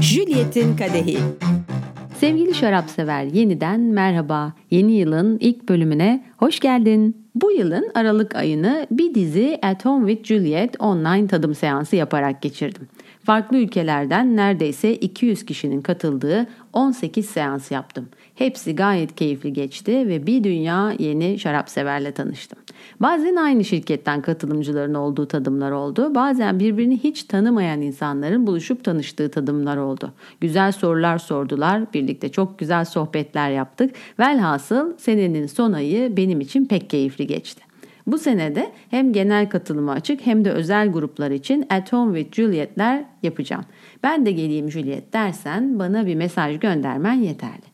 Juliet'in Kadehi Sevgili şarap sever yeniden merhaba. Yeni yılın ilk bölümüne hoş geldin. Bu yılın Aralık ayını bir dizi At Home with Juliet online tadım seansı yaparak geçirdim. Farklı ülkelerden neredeyse 200 kişinin katıldığı 18 seans yaptım. Hepsi gayet keyifli geçti ve bir dünya yeni şarap severle tanıştım. Bazen aynı şirketten katılımcıların olduğu tadımlar oldu. Bazen birbirini hiç tanımayan insanların buluşup tanıştığı tadımlar oldu. Güzel sorular sordular. Birlikte çok güzel sohbetler yaptık. Velhasıl senenin son ayı benim için pek keyifli geçti. Bu senede hem genel katılıma açık hem de özel gruplar için At Home with Juliet'ler yapacağım. Ben de geleyim Juliet dersen bana bir mesaj göndermen yeterli.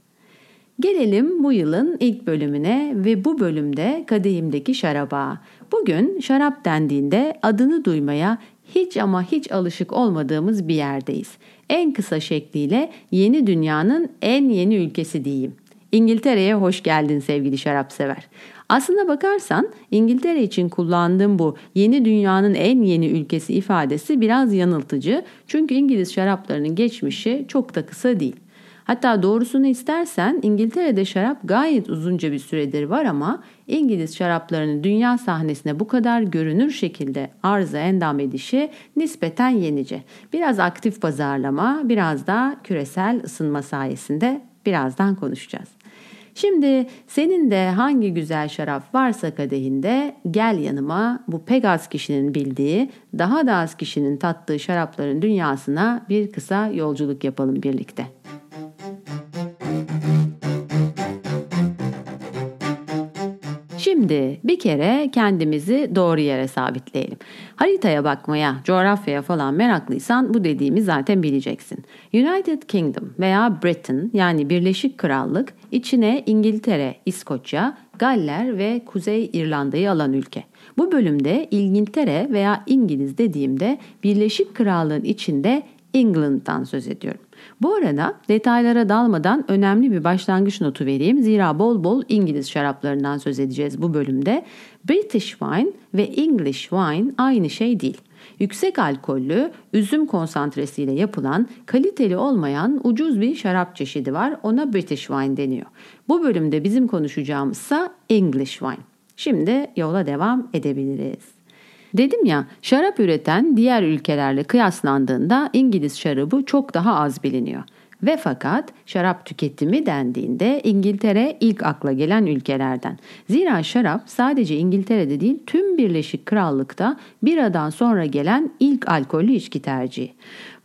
Gelelim bu yılın ilk bölümüne ve bu bölümde kadehimdeki şaraba. Bugün şarap dendiğinde adını duymaya hiç ama hiç alışık olmadığımız bir yerdeyiz. En kısa şekliyle yeni dünyanın en yeni ülkesi diyeyim. İngiltere'ye hoş geldin sevgili şarap sever. Aslına bakarsan İngiltere için kullandığım bu yeni dünyanın en yeni ülkesi ifadesi biraz yanıltıcı. Çünkü İngiliz şaraplarının geçmişi çok da kısa değil. Hatta doğrusunu istersen İngiltere'de şarap gayet uzunca bir süredir var ama İngiliz şaraplarının dünya sahnesine bu kadar görünür şekilde arıza endam edişi nispeten yenice. Biraz aktif pazarlama, biraz da küresel ısınma sayesinde birazdan konuşacağız. Şimdi senin de hangi güzel şarap varsa kadehinde gel yanıma bu pek az kişinin bildiği, daha da az kişinin tattığı şarapların dünyasına bir kısa yolculuk yapalım birlikte. Şimdi bir kere kendimizi doğru yere sabitleyelim. Haritaya bakmaya, coğrafyaya falan meraklıysan bu dediğimi zaten bileceksin. United Kingdom veya Britain yani Birleşik Krallık içine İngiltere, İskoçya, Galler ve Kuzey İrlanda'yı alan ülke. Bu bölümde İngiltere veya İngiliz dediğimde Birleşik Krallığın içinde England'dan söz ediyorum. Bu arada detaylara dalmadan önemli bir başlangıç notu vereyim. Zira bol bol İngiliz şaraplarından söz edeceğiz bu bölümde. British wine ve English wine aynı şey değil. Yüksek alkollü, üzüm konsantresiyle yapılan, kaliteli olmayan ucuz bir şarap çeşidi var. Ona British wine deniyor. Bu bölümde bizim konuşacağımızsa English wine. Şimdi yola devam edebiliriz. Dedim ya şarap üreten diğer ülkelerle kıyaslandığında İngiliz şarabı çok daha az biliniyor. Ve fakat şarap tüketimi dendiğinde İngiltere ilk akla gelen ülkelerden. Zira şarap sadece İngiltere'de değil tüm Birleşik Krallık'ta biradan sonra gelen ilk alkollü içki tercihi.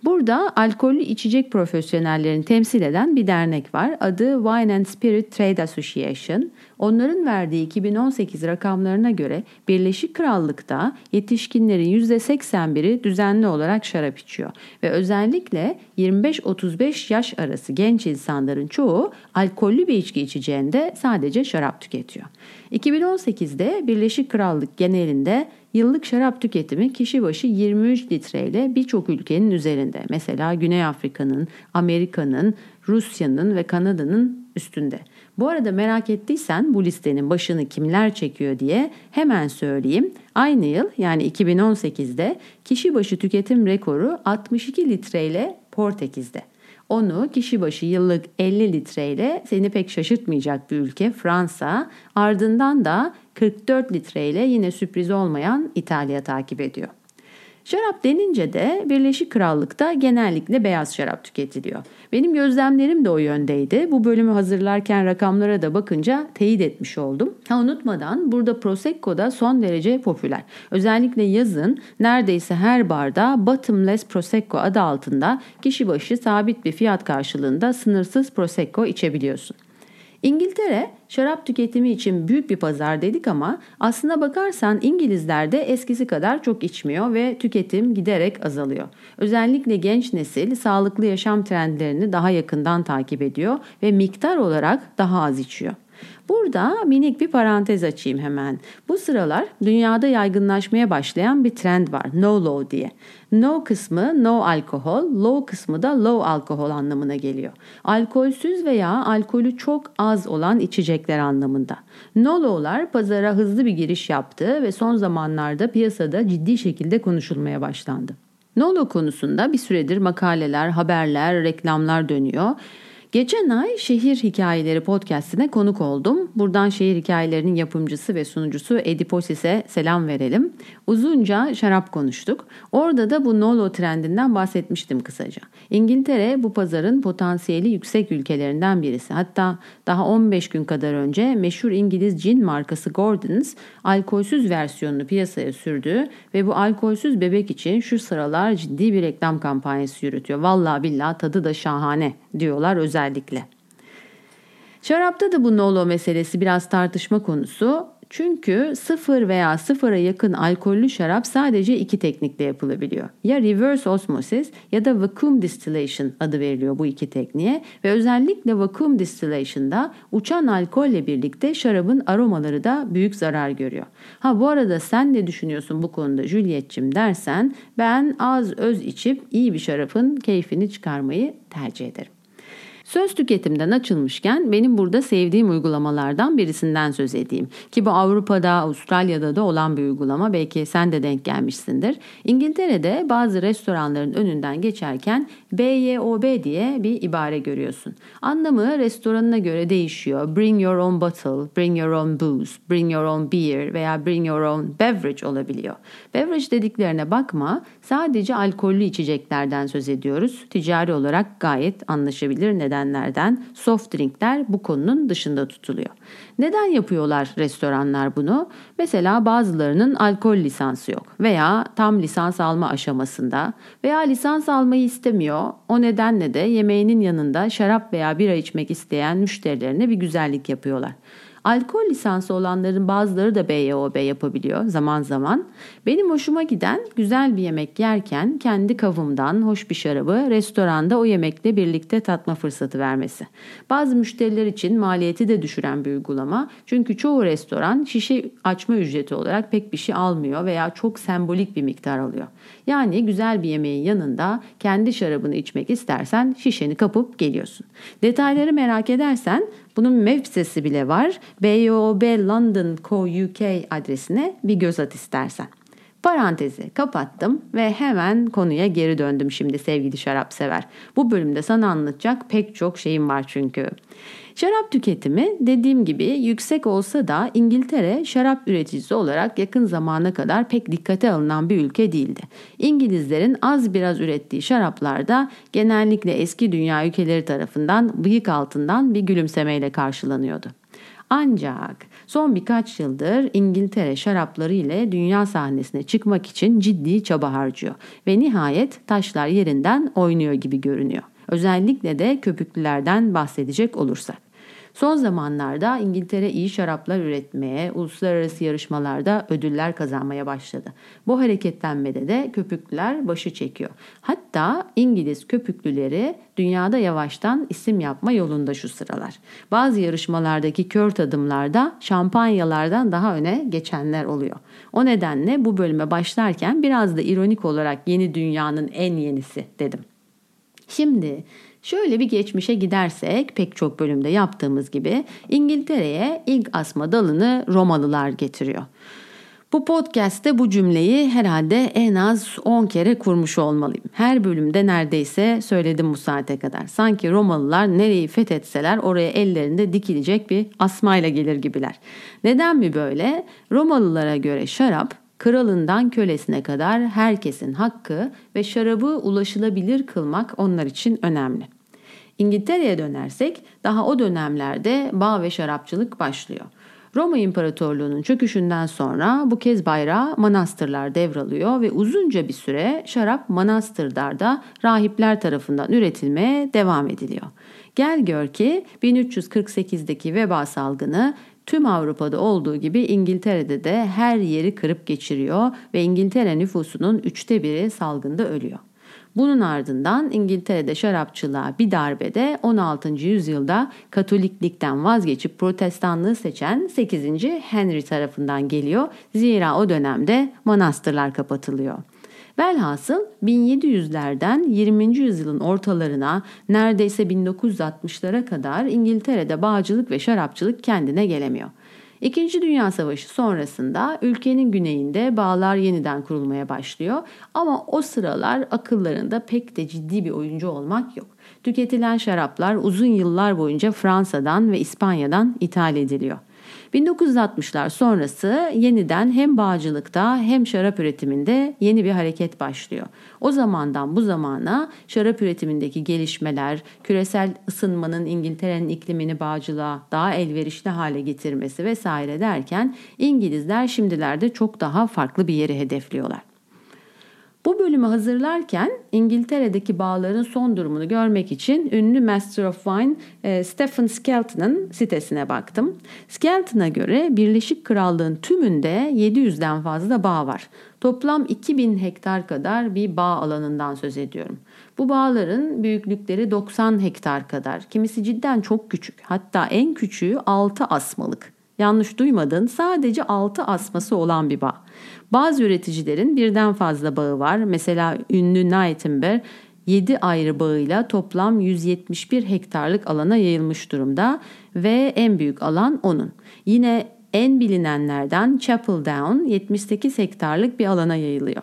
Burada alkollü içecek profesyonellerini temsil eden bir dernek var. Adı Wine and Spirit Trade Association. Onların verdiği 2018 rakamlarına göre Birleşik Krallık'ta yetişkinlerin %81'i düzenli olarak şarap içiyor. Ve özellikle 25-35 yaş arası genç insanların çoğu alkollü bir içki içeceğinde sadece şarap tüketiyor. 2018'de Birleşik Krallık genelinde Yıllık şarap tüketimi kişi başı 23 litreyle birçok ülkenin üzerinde. Mesela Güney Afrika'nın, Amerika'nın, Rusya'nın ve Kanada'nın üstünde. Bu arada merak ettiysen bu listenin başını kimler çekiyor diye hemen söyleyeyim. Aynı yıl yani 2018'de kişi başı tüketim rekoru 62 litreyle Portekiz'de. Onu kişi başı yıllık 50 litreyle seni pek şaşırtmayacak bir ülke Fransa, ardından da 44 litreyle yine sürpriz olmayan İtalya takip ediyor. Şarap denince de Birleşik Krallık'ta genellikle beyaz şarap tüketiliyor. Benim gözlemlerim de o yöndeydi. Bu bölümü hazırlarken rakamlara da bakınca teyit etmiş oldum. Ha unutmadan burada Prosecco da son derece popüler. Özellikle yazın neredeyse her barda Bottomless Prosecco adı altında kişi başı sabit bir fiyat karşılığında sınırsız Prosecco içebiliyorsun. İngiltere şarap tüketimi için büyük bir pazar dedik ama aslına bakarsan İngilizler de eskisi kadar çok içmiyor ve tüketim giderek azalıyor. Özellikle genç nesil sağlıklı yaşam trendlerini daha yakından takip ediyor ve miktar olarak daha az içiyor. Burada minik bir parantez açayım hemen. Bu sıralar dünyada yaygınlaşmaya başlayan bir trend var. No low diye. No kısmı no alkohol, low kısmı da low alkohol anlamına geliyor. Alkolsüz veya alkolü çok az olan içecekler anlamında. No low'lar pazara hızlı bir giriş yaptı ve son zamanlarda piyasada ciddi şekilde konuşulmaya başlandı. Nolo konusunda bir süredir makaleler, haberler, reklamlar dönüyor. Geçen ay Şehir Hikayeleri podcastine konuk oldum. Buradan şehir hikayelerinin yapımcısı ve sunucusu Ediposis'e selam verelim. Uzunca şarap konuştuk. Orada da bu Nolo trendinden bahsetmiştim kısaca. İngiltere bu pazarın potansiyeli yüksek ülkelerinden birisi. Hatta daha 15 gün kadar önce meşhur İngiliz cin markası Gordon's alkolsüz versiyonunu piyasaya sürdü ve bu alkolsüz bebek için şu sıralar ciddi bir reklam kampanyası yürütüyor. Vallahi billahi tadı da şahane diyorlar özellikle. Şarapta da bu Nolo meselesi biraz tartışma konusu. Çünkü sıfır veya sıfıra yakın alkollü şarap sadece iki teknikle yapılabiliyor. Ya reverse osmosis ya da vacuum distillation adı veriliyor bu iki tekniğe ve özellikle vacuum distillation'da uçan alkolle birlikte şarabın aromaları da büyük zarar görüyor. Ha bu arada sen ne düşünüyorsun bu konuda Juliet'cim dersen ben az öz içip iyi bir şarapın keyfini çıkarmayı tercih ederim. Söz tüketimden açılmışken benim burada sevdiğim uygulamalardan birisinden söz edeyim. Ki bu Avrupa'da, Avustralya'da da olan bir uygulama. Belki sen de denk gelmişsindir. İngiltere'de bazı restoranların önünden geçerken BYOB diye bir ibare görüyorsun. Anlamı restoranına göre değişiyor. Bring your own bottle, bring your own booze, bring your own beer veya bring your own beverage olabiliyor. Beverage dediklerine bakma. Sadece alkollü içeceklerden söz ediyoruz. Ticari olarak gayet anlaşabilir neden nedenlerden soft drinkler bu konunun dışında tutuluyor. Neden yapıyorlar restoranlar bunu? Mesela bazılarının alkol lisansı yok veya tam lisans alma aşamasında veya lisans almayı istemiyor. O nedenle de yemeğinin yanında şarap veya bira içmek isteyen müşterilerine bir güzellik yapıyorlar. Alkol lisansı olanların bazıları da BYOB yapabiliyor zaman zaman. Benim hoşuma giden güzel bir yemek yerken kendi kavımdan hoş bir şarabı restoranda o yemekle birlikte tatma fırsatı vermesi. Bazı müşteriler için maliyeti de düşüren bir uygulama. Çünkü çoğu restoran şişe açma ücreti olarak pek bir şey almıyor veya çok sembolik bir miktar alıyor. Yani güzel bir yemeğin yanında kendi şarabını içmek istersen şişeni kapıp geliyorsun. Detayları merak edersen bunun web sitesi bile var. BYOB London Co UK adresine bir göz at istersen. Parantezi kapattım ve hemen konuya geri döndüm şimdi sevgili şarap sever. Bu bölümde sana anlatacak pek çok şeyim var çünkü. Şarap tüketimi dediğim gibi yüksek olsa da İngiltere şarap üreticisi olarak yakın zamana kadar pek dikkate alınan bir ülke değildi. İngilizlerin az biraz ürettiği şaraplarda genellikle eski dünya ülkeleri tarafından bıyık altından bir gülümsemeyle karşılanıyordu. Ancak son birkaç yıldır İngiltere şarapları ile dünya sahnesine çıkmak için ciddi çaba harcıyor ve nihayet taşlar yerinden oynuyor gibi görünüyor. Özellikle de köpüklülerden bahsedecek olursak. Son zamanlarda İngiltere iyi şaraplar üretmeye, uluslararası yarışmalarda ödüller kazanmaya başladı. Bu hareketlenmede de köpüklüler başı çekiyor. Hatta İngiliz köpüklüleri dünyada yavaştan isim yapma yolunda şu sıralar. Bazı yarışmalardaki kör tadımlarda şampanyalardan daha öne geçenler oluyor. O nedenle bu bölüme başlarken biraz da ironik olarak yeni dünyanın en yenisi dedim. Şimdi Şöyle bir geçmişe gidersek pek çok bölümde yaptığımız gibi İngiltere'ye ilk asma dalını Romalılar getiriyor. Bu podcast'te bu cümleyi herhalde en az 10 kere kurmuş olmalıyım. Her bölümde neredeyse söyledim bu saate kadar. Sanki Romalılar nereyi fethetseler oraya ellerinde dikilecek bir asmayla gelir gibiler. Neden mi böyle? Romalılara göre şarap kralından kölesine kadar herkesin hakkı ve şarabı ulaşılabilir kılmak onlar için önemli. İngiltere'ye dönersek daha o dönemlerde bağ ve şarapçılık başlıyor. Roma İmparatorluğu'nun çöküşünden sonra bu kez bayrağı manastırlar devralıyor ve uzunca bir süre şarap manastırlarda rahipler tarafından üretilmeye devam ediliyor. Gel gör ki 1348'deki veba salgını tüm Avrupa'da olduğu gibi İngiltere'de de her yeri kırıp geçiriyor ve İngiltere nüfusunun üçte biri salgında ölüyor. Bunun ardından İngiltere'de şarapçılığa bir darbede 16. yüzyılda Katoliklikten vazgeçip Protestanlığı seçen 8. Henry tarafından geliyor. Zira o dönemde manastırlar kapatılıyor. Velhasıl 1700'lerden 20. yüzyılın ortalarına neredeyse 1960'lara kadar İngiltere'de bağcılık ve şarapçılık kendine gelemiyor. İkinci Dünya Savaşı sonrasında ülkenin güneyinde bağlar yeniden kurulmaya başlıyor ama o sıralar akıllarında pek de ciddi bir oyuncu olmak yok. Tüketilen şaraplar uzun yıllar boyunca Fransa'dan ve İspanya'dan ithal ediliyor. 1960'lar sonrası yeniden hem bağcılıkta hem şarap üretiminde yeni bir hareket başlıyor. O zamandan bu zamana şarap üretimindeki gelişmeler, küresel ısınmanın İngiltere'nin iklimini bağcılığa daha elverişli hale getirmesi vesaire derken İngilizler şimdilerde çok daha farklı bir yeri hedefliyorlar. Bu bölümü hazırlarken İngiltere'deki bağların son durumunu görmek için ünlü Master of Wine e, Stephen Skelton'ın sitesine baktım. Skelton'a göre Birleşik Krallığın tümünde 700'den fazla bağ var. Toplam 2000 hektar kadar bir bağ alanından söz ediyorum. Bu bağların büyüklükleri 90 hektar kadar. Kimisi cidden çok küçük. Hatta en küçüğü 6 asmalık. Yanlış duymadın sadece 6 asması olan bir bağ. Bazı üreticilerin birden fazla bağı var. Mesela ünlü Nightingale 7 ayrı bağıyla toplam 171 hektarlık alana yayılmış durumda ve en büyük alan onun. Yine en bilinenlerden Chapel Down 78 hektarlık bir alana yayılıyor.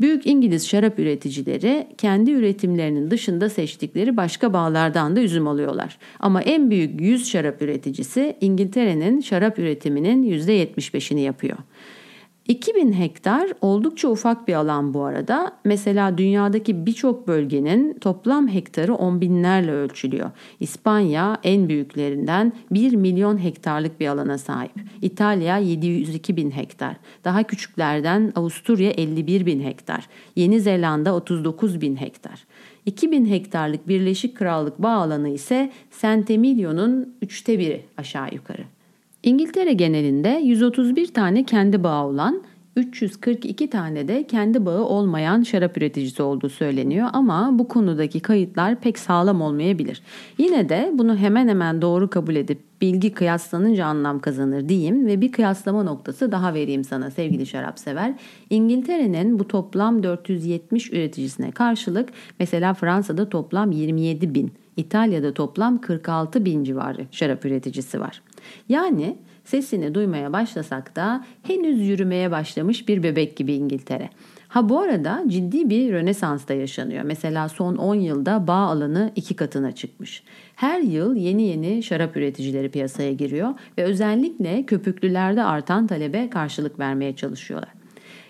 Büyük İngiliz şarap üreticileri kendi üretimlerinin dışında seçtikleri başka bağlardan da üzüm alıyorlar. Ama en büyük 100 şarap üreticisi İngiltere'nin şarap üretiminin %75'ini yapıyor. 2000 hektar oldukça ufak bir alan bu arada. Mesela dünyadaki birçok bölgenin toplam hektarı on binlerle ölçülüyor. İspanya en büyüklerinden 1 milyon hektarlık bir alana sahip. İtalya 702 bin hektar. Daha küçüklerden Avusturya 51 bin hektar. Yeni Zelanda 39 bin hektar. 2000 hektarlık Birleşik Krallık bağ alanı ise Saint Emilio'nun üçte biri aşağı yukarı. İngiltere genelinde 131 tane kendi bağı olan 342 tane de kendi bağı olmayan şarap üreticisi olduğu söyleniyor ama bu konudaki kayıtlar pek sağlam olmayabilir. Yine de bunu hemen hemen doğru kabul edip bilgi kıyaslanınca anlam kazanır diyeyim ve bir kıyaslama noktası daha vereyim sana sevgili şarap sever. İngiltere'nin bu toplam 470 üreticisine karşılık mesela Fransa'da toplam 27 bin, İtalya'da toplam 46 bin civarı şarap üreticisi var. Yani sesini duymaya başlasak da henüz yürümeye başlamış bir bebek gibi İngiltere. Ha bu arada ciddi bir rönesans da yaşanıyor. Mesela son 10 yılda bağ alanı iki katına çıkmış. Her yıl yeni yeni şarap üreticileri piyasaya giriyor ve özellikle köpüklülerde artan talebe karşılık vermeye çalışıyorlar.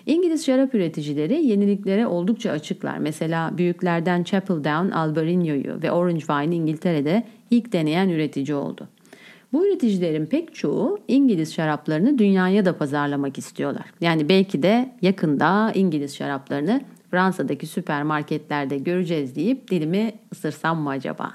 İngiliz şarap üreticileri yeniliklere oldukça açıklar. Mesela büyüklerden Chapel Down, Albarino'yu ve Orange Wine İngiltere'de ilk deneyen üretici oldu. Bu üreticilerin pek çoğu İngiliz şaraplarını dünyaya da pazarlamak istiyorlar. Yani belki de yakında İngiliz şaraplarını Fransa'daki süpermarketlerde göreceğiz deyip dilimi ısırsam mı acaba?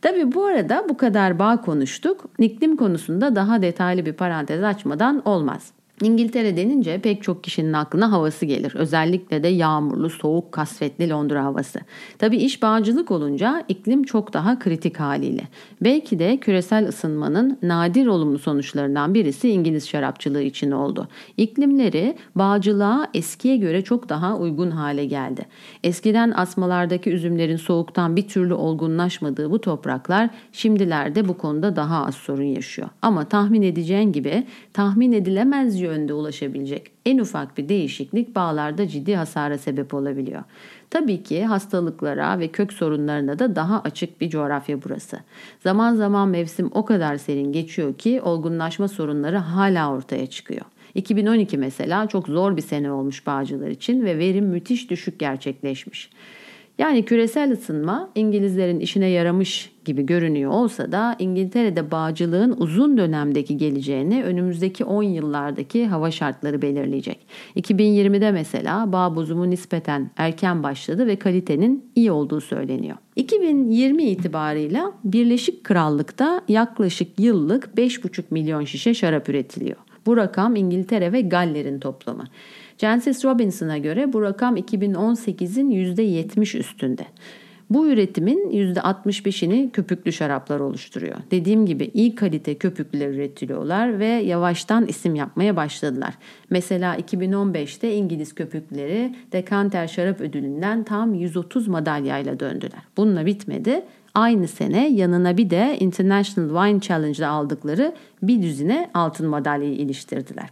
Tabi bu arada bu kadar bağ konuştuk. İklim konusunda daha detaylı bir parantez açmadan olmaz. İngiltere denince pek çok kişinin aklına havası gelir. Özellikle de yağmurlu, soğuk, kasvetli Londra havası. Tabi iş bağcılık olunca iklim çok daha kritik haliyle. Belki de küresel ısınmanın nadir olumlu sonuçlarından birisi İngiliz şarapçılığı için oldu. İklimleri bağcılığa eskiye göre çok daha uygun hale geldi. Eskiden asmalardaki üzümlerin soğuktan bir türlü olgunlaşmadığı bu topraklar şimdilerde bu konuda daha az sorun yaşıyor. Ama tahmin edeceğin gibi tahmin edilemez yönde yönde ulaşabilecek en ufak bir değişiklik bağlarda ciddi hasara sebep olabiliyor. Tabii ki hastalıklara ve kök sorunlarına da daha açık bir coğrafya burası. Zaman zaman mevsim o kadar serin geçiyor ki olgunlaşma sorunları hala ortaya çıkıyor. 2012 mesela çok zor bir sene olmuş bağcılar için ve verim müthiş düşük gerçekleşmiş. Yani küresel ısınma İngilizlerin işine yaramış gibi görünüyor olsa da İngiltere'de bağcılığın uzun dönemdeki geleceğini önümüzdeki 10 yıllardaki hava şartları belirleyecek. 2020'de mesela bağ bozumu nispeten erken başladı ve kalitenin iyi olduğu söyleniyor. 2020 itibarıyla Birleşik Krallık'ta yaklaşık yıllık 5,5 milyon şişe şarap üretiliyor. Bu rakam İngiltere ve Galler'in toplamı. Jancis Robinson'a göre bu rakam 2018'in %70 üstünde. Bu üretimin %65'ini köpüklü şaraplar oluşturuyor. Dediğim gibi iyi kalite köpüklüler üretiliyorlar ve yavaştan isim yapmaya başladılar. Mesela 2015'te İngiliz köpükleri Dekanter Şarap Ödülü'nden tam 130 madalyayla döndüler. Bununla bitmedi. Aynı sene yanına bir de International Wine Challenge'da aldıkları bir düzine altın madalyayı iliştirdiler.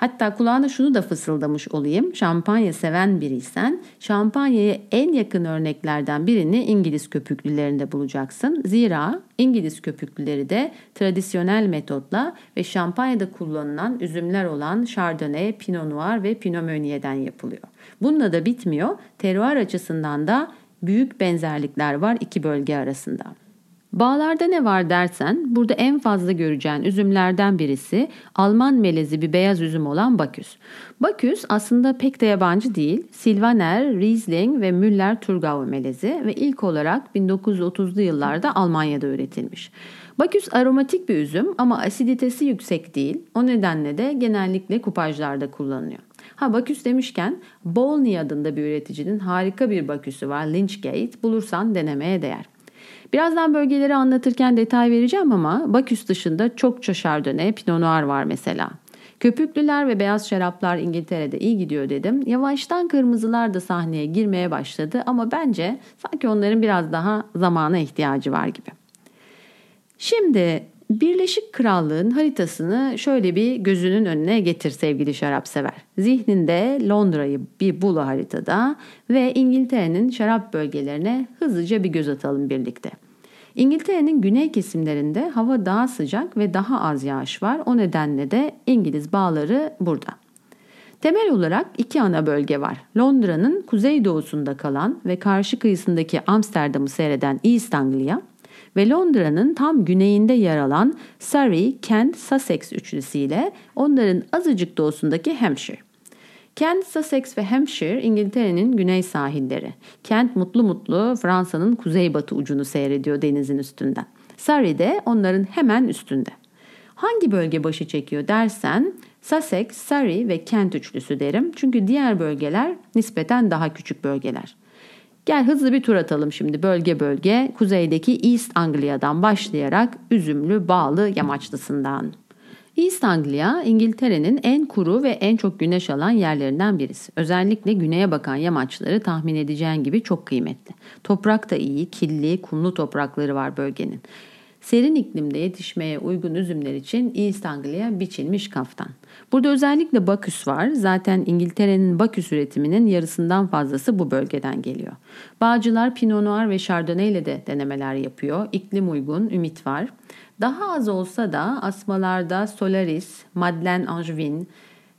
Hatta kulağına şunu da fısıldamış olayım. Şampanya seven biriysen şampanyaya en yakın örneklerden birini İngiliz köpüklülerinde bulacaksın. Zira İngiliz köpüklüleri de tradisyonel metotla ve şampanyada kullanılan üzümler olan Chardonnay, Pinot Noir ve Pinot Meunier'den yapılıyor. Bununla da bitmiyor. Terroir açısından da büyük benzerlikler var iki bölge arasında. Bağlarda ne var dersen burada en fazla göreceğin üzümlerden birisi Alman melezi bir beyaz üzüm olan Baküs. Baküs aslında pek de yabancı değil. Silvaner, Riesling ve Müller-Thurgau melezi ve ilk olarak 1930'lu yıllarda Almanya'da üretilmiş. Baküs aromatik bir üzüm ama asiditesi yüksek değil. O nedenle de genellikle kupajlarda kullanılıyor. Ha Baküs demişken Bolny adında bir üreticinin harika bir Baküsü var Lynchgate. Bulursan denemeye değer. Birazdan bölgeleri anlatırken detay vereceğim ama Baküs dışında çokça Chardonnay, Pinot Noir var mesela. Köpüklüler ve beyaz şaraplar İngiltere'de iyi gidiyor dedim. Yavaştan kırmızılar da sahneye girmeye başladı ama bence sanki onların biraz daha zamana ihtiyacı var gibi. Şimdi Birleşik Krallığın haritasını şöyle bir gözünün önüne getir sevgili şarap sever. Zihninde Londra'yı bir bul haritada ve İngiltere'nin şarap bölgelerine hızlıca bir göz atalım birlikte. İngiltere'nin güney kesimlerinde hava daha sıcak ve daha az yağış var. O nedenle de İngiliz bağları burada. Temel olarak iki ana bölge var. Londra'nın kuzeydoğusunda kalan ve karşı kıyısındaki Amsterdam'ı seyreden East Anglia ve Londra'nın tam güneyinde yer alan Surrey, Kent, Sussex üçlüsüyle onların azıcık doğusundaki Hampshire. Kent, Sussex ve Hampshire İngiltere'nin güney sahilleri. Kent mutlu mutlu Fransa'nın kuzeybatı ucunu seyrediyor denizin üstünden. Surrey de onların hemen üstünde. Hangi bölge başı çekiyor dersen Sussex, Surrey ve Kent üçlüsü derim. Çünkü diğer bölgeler nispeten daha küçük bölgeler. Gel hızlı bir tur atalım şimdi bölge bölge kuzeydeki East Anglia'dan başlayarak üzümlü bağlı yamaçlısından. East Anglia İngiltere'nin en kuru ve en çok güneş alan yerlerinden birisi. Özellikle güneye bakan yamaçları tahmin edeceğin gibi çok kıymetli. Toprak da iyi, killi, kumlu toprakları var bölgenin. Serin iklimde yetişmeye uygun üzümler için East Anglia biçilmiş kaftan. Burada özellikle Baküs var. Zaten İngiltere'nin Baküs üretiminin yarısından fazlası bu bölgeden geliyor. Bağcılar Pinot Noir ve Chardonnay ile de denemeler yapıyor. İklim uygun, ümit var. Daha az olsa da asmalarda Solaris, Madeleine Angevin,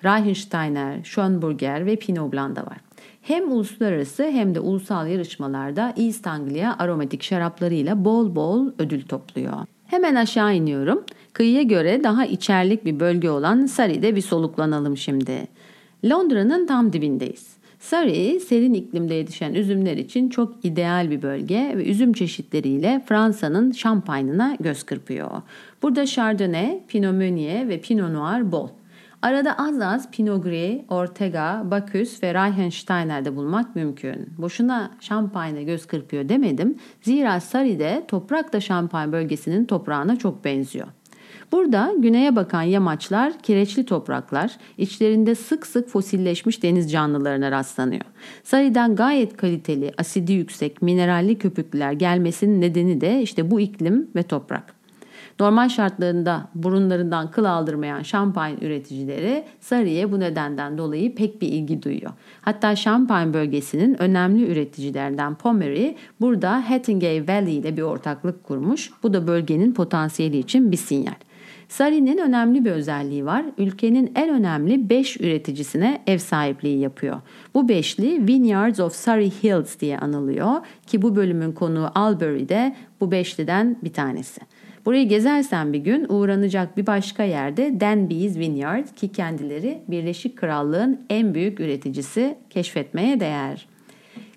Reichensteiner, Schönburger ve Pinot Blanc da var. Hem uluslararası hem de ulusal yarışmalarda East Anglia aromatik şaraplarıyla bol bol ödül topluyor. Hemen aşağı iniyorum. Kıyıya göre daha içerlik bir bölge olan Surrey'de bir soluklanalım şimdi. Londra'nın tam dibindeyiz. Surrey, serin iklimde yetişen üzümler için çok ideal bir bölge ve üzüm çeşitleriyle Fransa'nın şampanyına göz kırpıyor. Burada Chardonnay, Pinot Meunier ve Pinot Noir bol. Arada az az Pinot Gris, Ortega, Bacchus ve Reichensteiner'de bulmak mümkün. Boşuna şampanya göz kırpıyor demedim. Zira Surrey'de toprak da şampanya bölgesinin toprağına çok benziyor. Burada güneye bakan yamaçlar kireçli topraklar, içlerinde sık sık fosilleşmiş deniz canlılarına rastlanıyor. Sarı'dan gayet kaliteli, asidi yüksek, mineralli köpükler gelmesinin nedeni de işte bu iklim ve toprak. Normal şartlarında burunlarından kıl aldırmayan şampanya üreticileri Sarı'ya bu nedenden dolayı pek bir ilgi duyuyor. Hatta şampanya bölgesinin önemli üreticilerinden Pommery burada Hathengay Valley ile bir ortaklık kurmuş. Bu da bölgenin potansiyeli için bir sinyal. Sarı'nın önemli bir özelliği var. Ülkenin en önemli 5 üreticisine ev sahipliği yapıyor. Bu beşli Vineyards of Surrey Hills diye anılıyor ki bu bölümün konuğu Albury'de bu beşliden bir tanesi. Burayı gezersen bir gün uğranacak bir başka yerde Danby's Vineyard ki kendileri Birleşik Krallığın en büyük üreticisi keşfetmeye değer.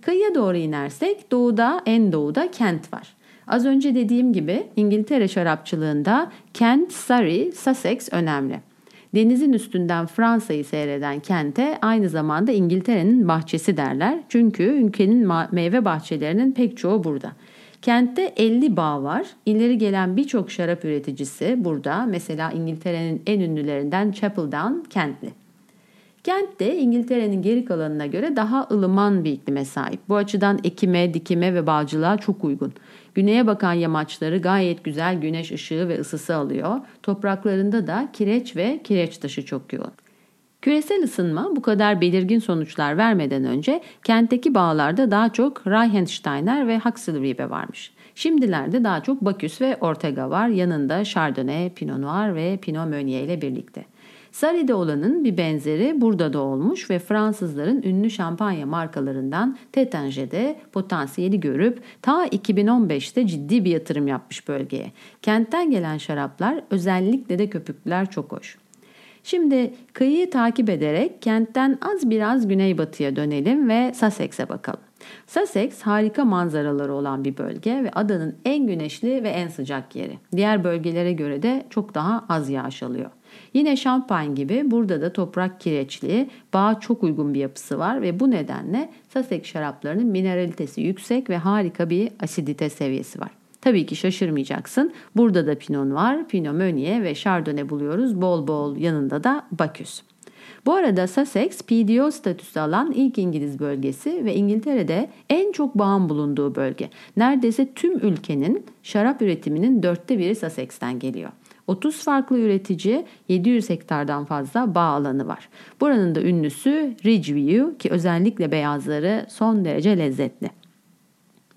Kıyıya doğru inersek doğuda en doğuda Kent var. Az önce dediğim gibi İngiltere şarapçılığında Kent, Surrey, Sussex önemli. Denizin üstünden Fransa'yı seyreden kente aynı zamanda İngiltere'nin bahçesi derler. Çünkü ülkenin meyve bahçelerinin pek çoğu burada. Kentte 50 bağ var. İleri gelen birçok şarap üreticisi burada. Mesela İngiltere'nin en ünlülerinden Chapel Down Kentli. Kent de İngiltere'nin geri kalanına göre daha ılıman bir iklime sahip. Bu açıdan ekime, dikime ve bağcılığa çok uygun. Güneye bakan yamaçları gayet güzel güneş ışığı ve ısısı alıyor. Topraklarında da kireç ve kireç taşı çok yoğun. Küresel ısınma bu kadar belirgin sonuçlar vermeden önce kentteki bağlarda daha çok Reichensteiner ve Huxley varmış. Şimdilerde daha çok Baküs ve Ortega var. Yanında Chardonnay, Pinot Noir ve Pinot Meunier ile birlikte. Sarı'da olanın bir benzeri burada da olmuş ve Fransızların ünlü şampanya markalarından Tétanger'de potansiyeli görüp ta 2015'te ciddi bir yatırım yapmış bölgeye. Kentten gelen şaraplar özellikle de köpüklüler çok hoş. Şimdi kıyıyı takip ederek kentten az biraz güneybatıya dönelim ve Sussex'e bakalım. Sussex harika manzaraları olan bir bölge ve adanın en güneşli ve en sıcak yeri. Diğer bölgelere göre de çok daha az yağış alıyor. Yine Champagne gibi burada da toprak kireçli, bağa çok uygun bir yapısı var ve bu nedenle Sussex şaraplarının mineralitesi yüksek ve harika bir asidite seviyesi var. Tabii ki şaşırmayacaksın. Burada da Pinot var, Pinot Meunier ve Chardonnay buluyoruz. Bol bol yanında da Baküs. Bu arada Sussex PDO statüsü alan ilk İngiliz bölgesi ve İngiltere'de en çok bağın bulunduğu bölge. Neredeyse tüm ülkenin şarap üretiminin dörtte biri Sussex'ten geliyor. 30 farklı üretici 700 hektardan fazla bağ alanı var. Buranın da ünlüsü Ridgeview ki özellikle beyazları son derece lezzetli.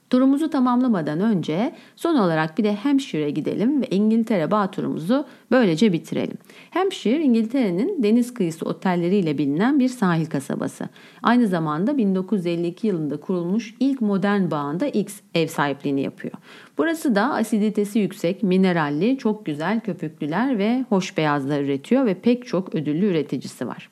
Turumuzu tamamlamadan önce son olarak bir de Hampshire'e gidelim ve İngiltere bağ böylece bitirelim. Hampshire İngiltere'nin deniz kıyısı otelleriyle bilinen bir sahil kasabası. Aynı zamanda 1952 yılında kurulmuş ilk modern bağında ilk ev sahipliğini yapıyor. Burası da asiditesi yüksek, mineralli, çok güzel köpüklüler ve hoş beyazlar üretiyor ve pek çok ödüllü üreticisi var.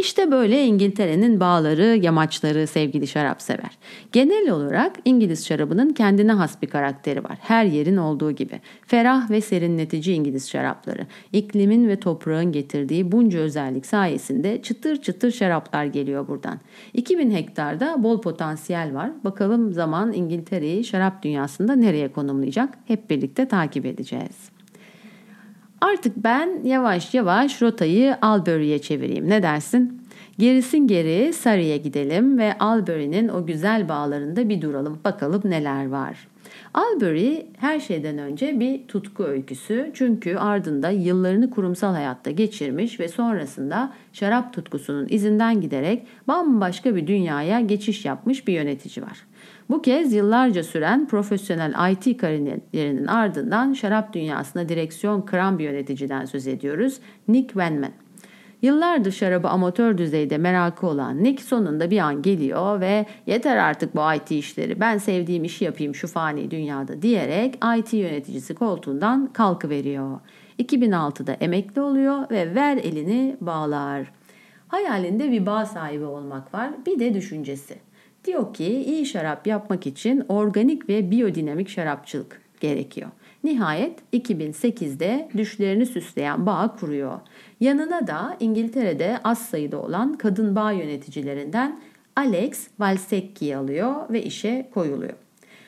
İşte böyle İngiltere'nin bağları, yamaçları sevgili şarap sever. Genel olarak İngiliz şarabının kendine has bir karakteri var. Her yerin olduğu gibi. Ferah ve serinletici İngiliz şarapları. İklimin ve toprağın getirdiği bunca özellik sayesinde çıtır çıtır şaraplar geliyor buradan. 2000 hektarda bol potansiyel var. Bakalım zaman İngiltere'yi şarap dünyasında nereye konumlayacak? Hep birlikte takip edeceğiz. Artık ben yavaş yavaş rotayı Albury'e çevireyim. Ne dersin? Gerisin geri Sarı'ya gidelim ve Albury'nin o güzel bağlarında bir duralım. Bakalım neler var. Albury her şeyden önce bir tutku öyküsü çünkü ardında yıllarını kurumsal hayatta geçirmiş ve sonrasında şarap tutkusunun izinden giderek bambaşka bir dünyaya geçiş yapmış bir yönetici var. Bu kez yıllarca süren profesyonel IT kariyerinin ardından şarap dünyasına direksiyon kıran bir yöneticiden söz ediyoruz. Nick Wenman. Yıllardır şarabı amatör düzeyde merakı olan Nick sonunda bir an geliyor ve yeter artık bu IT işleri ben sevdiğim işi yapayım şu fani dünyada diyerek IT yöneticisi koltuğundan kalkıveriyor. 2006'da emekli oluyor ve ver elini bağlar. Hayalinde bir bağ sahibi olmak var bir de düşüncesi. Diyor ki iyi şarap yapmak için organik ve biyodinamik şarapçılık gerekiyor. Nihayet 2008'de düşlerini süsleyen bağ kuruyor. Yanına da İngiltere'de az sayıda olan kadın bağ yöneticilerinden Alex Valsecki'yi alıyor ve işe koyuluyor.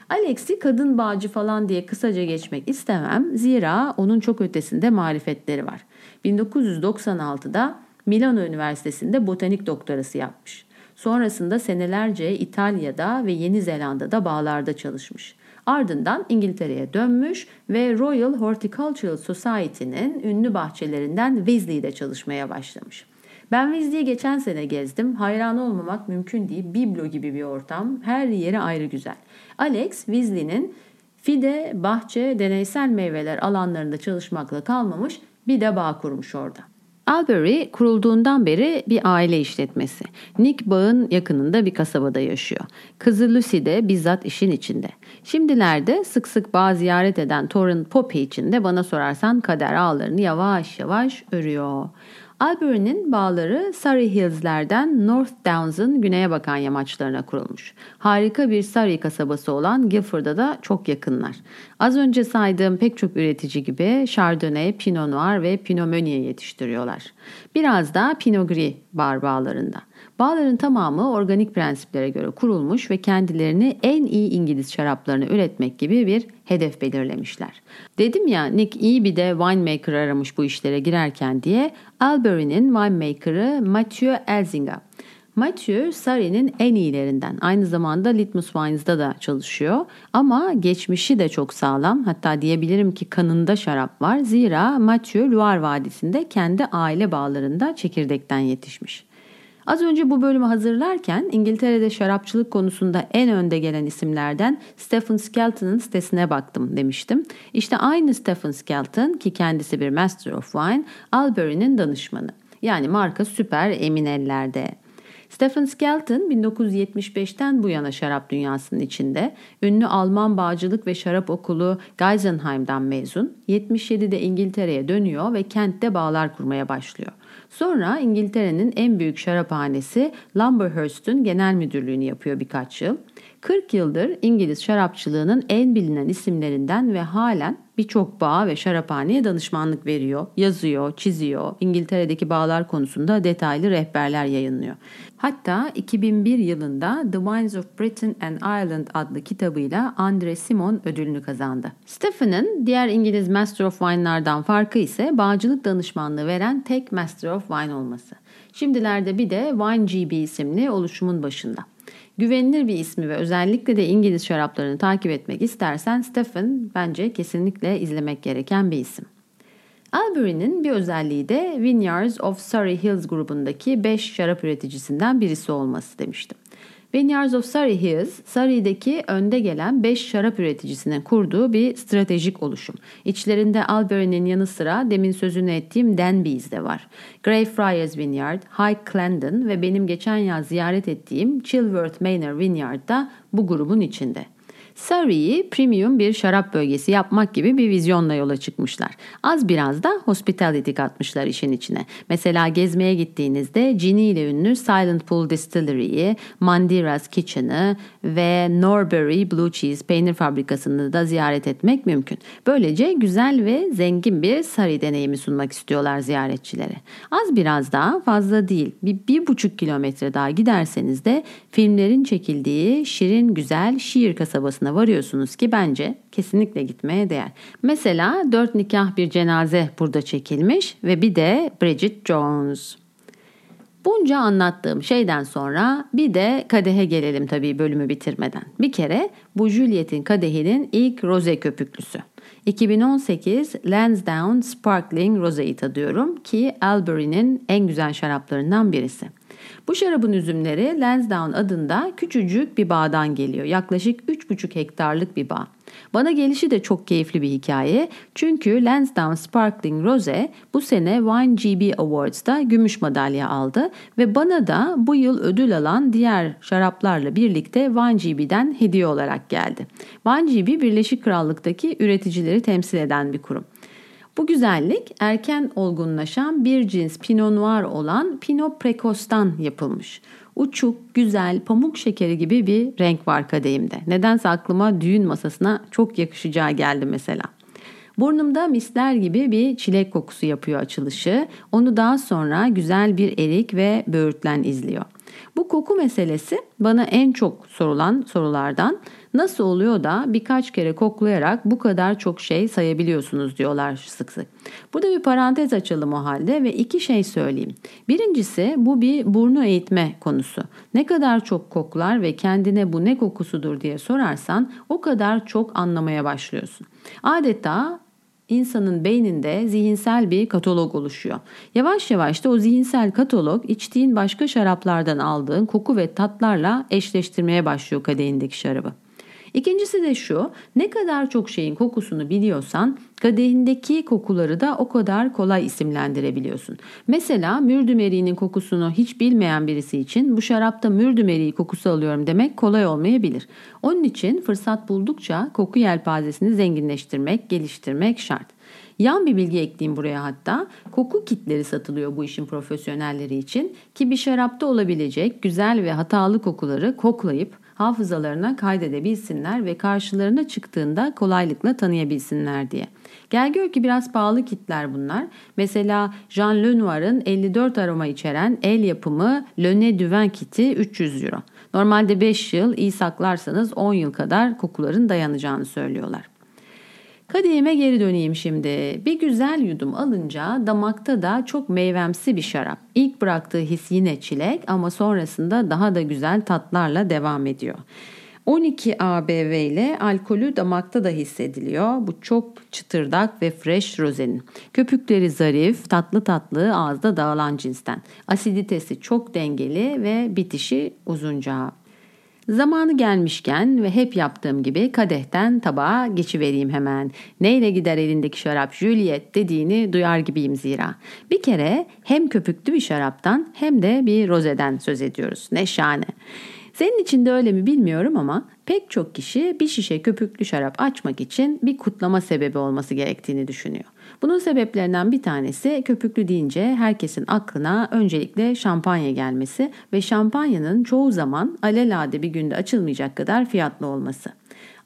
Alex'i kadın bağcı falan diye kısaca geçmek istemem. Zira onun çok ötesinde marifetleri var. 1996'da Milano Üniversitesi'nde botanik doktorası yapmış. Sonrasında senelerce İtalya'da ve Yeni Zelanda'da bağlarda çalışmış. Ardından İngiltere'ye dönmüş ve Royal Horticultural Society'nin ünlü bahçelerinden Weasley'de çalışmaya başlamış. Ben Weasley'i geçen sene gezdim. Hayran olmamak mümkün değil. Biblo gibi bir ortam. Her yeri ayrı güzel. Alex Weasley'nin fide, bahçe, deneysel meyveler alanlarında çalışmakla kalmamış bir de bağ kurmuş orada. Albury kurulduğundan beri bir aile işletmesi. Nick Bağ'ın yakınında bir kasabada yaşıyor. Kızı Lucy de bizzat işin içinde. Şimdilerde sık sık bağ ziyaret eden torun Poppy için de bana sorarsan kader ağlarını yavaş yavaş örüyor. Albury'nin bağları Surrey Hills'lerden North Downs'ın güneye bakan yamaçlarına kurulmuş. Harika bir Surrey kasabası olan Guildford'a da çok yakınlar. Az önce saydığım pek çok üretici gibi Chardonnay, Pinot Noir ve Pinot Meunier yetiştiriyorlar. Biraz da Pinot Gris bar bağlarında. Bağların tamamı organik prensiplere göre kurulmuş ve kendilerini en iyi İngiliz şaraplarını üretmek gibi bir hedef belirlemişler. Dedim ya Nick iyi bir de winemaker aramış bu işlere girerken diye Albury'nin winemaker'ı Mathieu Elzinga. Mathieu Sarri'nin en iyilerinden. Aynı zamanda Litmus Wines'da da çalışıyor. Ama geçmişi de çok sağlam. Hatta diyebilirim ki kanında şarap var. Zira Mathieu Loire Vadisi'nde kendi aile bağlarında çekirdekten yetişmiş. Az önce bu bölümü hazırlarken İngiltere'de şarapçılık konusunda en önde gelen isimlerden Stephen Skelton'ın sitesine baktım demiştim. İşte aynı Stephen Skelton ki kendisi bir Master of Wine, Albury'nin danışmanı. Yani marka süper emin ellerde. Stephen Skelton 1975'ten bu yana şarap dünyasının içinde. Ünlü Alman Bağcılık ve Şarap Okulu Geisenheim'dan mezun. 77'de İngiltere'ye dönüyor ve kentte bağlar kurmaya başlıyor. Sonra İngiltere'nin en büyük şaraphanesi Lumberhurst'un genel müdürlüğünü yapıyor birkaç yıl. 40 yıldır İngiliz şarapçılığının en bilinen isimlerinden ve halen birçok bağ ve şaraphaneye danışmanlık veriyor, yazıyor, çiziyor. İngiltere'deki bağlar konusunda detaylı rehberler yayınlıyor. Hatta 2001 yılında The Wines of Britain and Ireland adlı kitabıyla Andre Simon ödülünü kazandı. Stephen'ın diğer İngiliz Master of Wine'lardan farkı ise bağcılık danışmanlığı veren tek Master of Wine olması. Şimdilerde bir de Wine GB isimli oluşumun başında. Güvenilir bir ismi ve özellikle de İngiliz şaraplarını takip etmek istersen Stephen bence kesinlikle izlemek gereken bir isim. Albury'nin bir özelliği de Vineyards of Surrey Hills grubundaki 5 şarap üreticisinden birisi olması demiştim. Vineyards of Surrey Hills, Surrey'deki önde gelen 5 şarap üreticisinin kurduğu bir stratejik oluşum. İçlerinde Albury'nin yanı sıra demin sözünü ettiğim Denbies de var. Greyfriars Vineyard, High Clarendon ve benim geçen yaz ziyaret ettiğim Chilworth Manor Vineyard da bu grubun içinde. Surrey'i premium bir şarap bölgesi yapmak gibi bir vizyonla yola çıkmışlar. Az biraz da hospitality katmışlar işin içine. Mesela gezmeye gittiğinizde Ginny ile ünlü Silent Pool Distillery'yi, Mandira's Kitchen'ı ve Norbury Blue Cheese peynir fabrikasını da ziyaret etmek mümkün. Böylece güzel ve zengin bir Surrey deneyimi sunmak istiyorlar ziyaretçilere. Az biraz daha fazla değil. Bir, bir buçuk kilometre daha giderseniz de filmlerin çekildiği şirin güzel şiir kasabasına noktasına varıyorsunuz ki bence kesinlikle gitmeye değer. Mesela dört nikah bir cenaze burada çekilmiş ve bir de Bridget Jones. Bunca anlattığım şeyden sonra bir de kadehe gelelim tabii bölümü bitirmeden. Bir kere bu Juliet'in kadehinin ilk roze köpüklüsü. 2018 Lansdowne Sparkling Rose'yi tadıyorum ki Albury'nin en güzel şaraplarından birisi. Bu şarabın üzümleri Lansdowne adında küçücük bir bağdan geliyor. Yaklaşık 3,5 hektarlık bir bağ. Bana gelişi de çok keyifli bir hikaye. Çünkü Lansdowne Sparkling Rose bu sene Wine GB Awards'da gümüş madalya aldı ve bana da bu yıl ödül alan diğer şaraplarla birlikte Wine GB'den hediye olarak geldi. Wine GB Birleşik Krallık'taki üreticileri temsil eden bir kurum. Bu güzellik erken olgunlaşan bir cins Pinot Noir olan Pinot Precos'tan yapılmış. Uçuk, güzel, pamuk şekeri gibi bir renk var kadehimde. Nedense aklıma düğün masasına çok yakışacağı geldi mesela. Burnumda misler gibi bir çilek kokusu yapıyor açılışı. Onu daha sonra güzel bir erik ve böğürtlen izliyor. Bu koku meselesi bana en çok sorulan sorulardan nasıl oluyor da birkaç kere koklayarak bu kadar çok şey sayabiliyorsunuz diyorlar sık sık. Burada bir parantez açalım o halde ve iki şey söyleyeyim. Birincisi bu bir burnu eğitme konusu. Ne kadar çok koklar ve kendine bu ne kokusudur diye sorarsan o kadar çok anlamaya başlıyorsun. Adeta insanın beyninde zihinsel bir katalog oluşuyor. Yavaş yavaş da o zihinsel katalog içtiğin başka şaraplardan aldığın koku ve tatlarla eşleştirmeye başlıyor kadehindeki şarabı. İkincisi de şu, ne kadar çok şeyin kokusunu biliyorsan kadehindeki kokuları da o kadar kolay isimlendirebiliyorsun. Mesela mürdümeriğinin kokusunu hiç bilmeyen birisi için bu şarapta mürdümeriği kokusu alıyorum demek kolay olmayabilir. Onun için fırsat buldukça koku yelpazesini zenginleştirmek, geliştirmek şart. Yan bir bilgi ekleyeyim buraya hatta. Koku kitleri satılıyor bu işin profesyonelleri için ki bir şarapta olabilecek güzel ve hatalı kokuları koklayıp hafızalarına kaydedebilsinler ve karşılarına çıktığında kolaylıkla tanıyabilsinler diye. Gel gör ki biraz pahalı kitler bunlar. Mesela Jean Lenoir'ın 54 aroma içeren el yapımı Le Nez du Vin kiti 300 euro. Normalde 5 yıl iyi saklarsanız 10 yıl kadar kokuların dayanacağını söylüyorlar. Kadehime geri döneyim şimdi. Bir güzel yudum alınca damakta da çok meyvemsi bir şarap. İlk bıraktığı his yine çilek ama sonrasında daha da güzel tatlarla devam ediyor. 12 ABV ile alkolü damakta da hissediliyor. Bu çok çıtırdak ve fresh rozenin. Köpükleri zarif, tatlı tatlı ağızda dağılan cinsten. Asiditesi çok dengeli ve bitişi uzunca. Zamanı gelmişken ve hep yaptığım gibi kadehten tabağa geçivereyim hemen. Neyle gider elindeki şarap Juliet dediğini duyar gibiyim zira. Bir kere hem köpüklü bir şaraptan hem de bir rozeden söz ediyoruz. Ne şahane. Senin için de öyle mi bilmiyorum ama pek çok kişi bir şişe köpüklü şarap açmak için bir kutlama sebebi olması gerektiğini düşünüyor. Bunun sebeplerinden bir tanesi köpüklü deyince herkesin aklına öncelikle şampanya gelmesi ve şampanyanın çoğu zaman alelade bir günde açılmayacak kadar fiyatlı olması.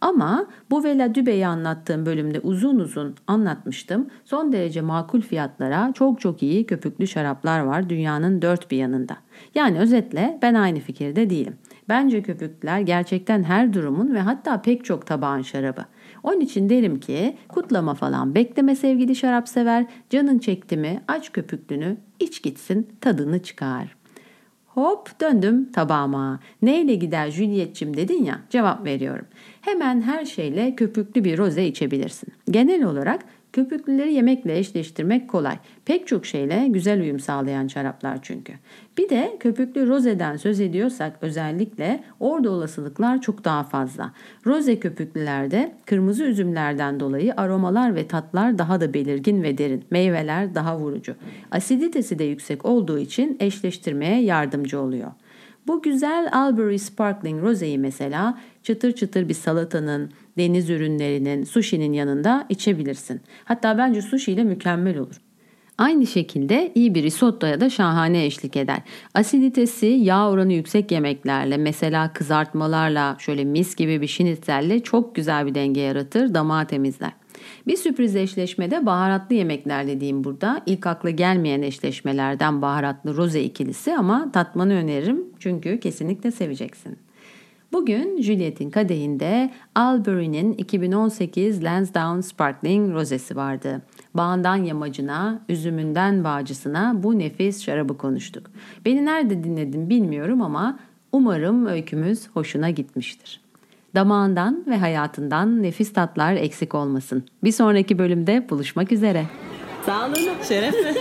Ama bu Vela Dübe'yi anlattığım bölümde uzun uzun anlatmıştım. Son derece makul fiyatlara çok çok iyi köpüklü şaraplar var dünyanın dört bir yanında. Yani özetle ben aynı fikirde değilim. Bence köpükler gerçekten her durumun ve hatta pek çok tabağın şarabı. Onun için derim ki kutlama falan bekleme sevgili şarap sever. Canın çekti mi aç köpüklünü iç gitsin tadını çıkar. Hop döndüm tabağıma. Neyle gider Juliet'cim dedin ya cevap veriyorum. Hemen her şeyle köpüklü bir roze içebilirsin. Genel olarak Köpüklüleri yemekle eşleştirmek kolay. Pek çok şeyle güzel uyum sağlayan şaraplar çünkü. Bir de köpüklü rozeden söz ediyorsak özellikle orada olasılıklar çok daha fazla. Roze köpüklülerde kırmızı üzümlerden dolayı aromalar ve tatlar daha da belirgin ve derin. Meyveler daha vurucu. Asiditesi de yüksek olduğu için eşleştirmeye yardımcı oluyor. Bu güzel Albury Sparkling Rose'yi mesela çıtır çıtır bir salatanın, deniz ürünlerinin, sushi'nin yanında içebilirsin. Hatta bence sushi ile mükemmel olur. Aynı şekilde iyi bir risottoya da şahane eşlik eder. Asiditesi yağ oranı yüksek yemeklerle mesela kızartmalarla şöyle mis gibi bir şinitzelle çok güzel bir denge yaratır, damağı temizler. Bir sürpriz eşleşmede baharatlı yemekler dediğim burada. İlk akla gelmeyen eşleşmelerden baharatlı roze ikilisi ama tatmanı öneririm çünkü kesinlikle seveceksin. Bugün Juliet'in kadehinde Albury'nin 2018 Lansdowne Sparkling Rosesi vardı. Bağından yamacına, üzümünden bağcısına bu nefis şarabı konuştuk. Beni nerede dinledin bilmiyorum ama umarım öykümüz hoşuna gitmiştir. Damağından ve hayatından nefis tatlar eksik olmasın. Bir sonraki bölümde buluşmak üzere. Sağ olun, şerefle.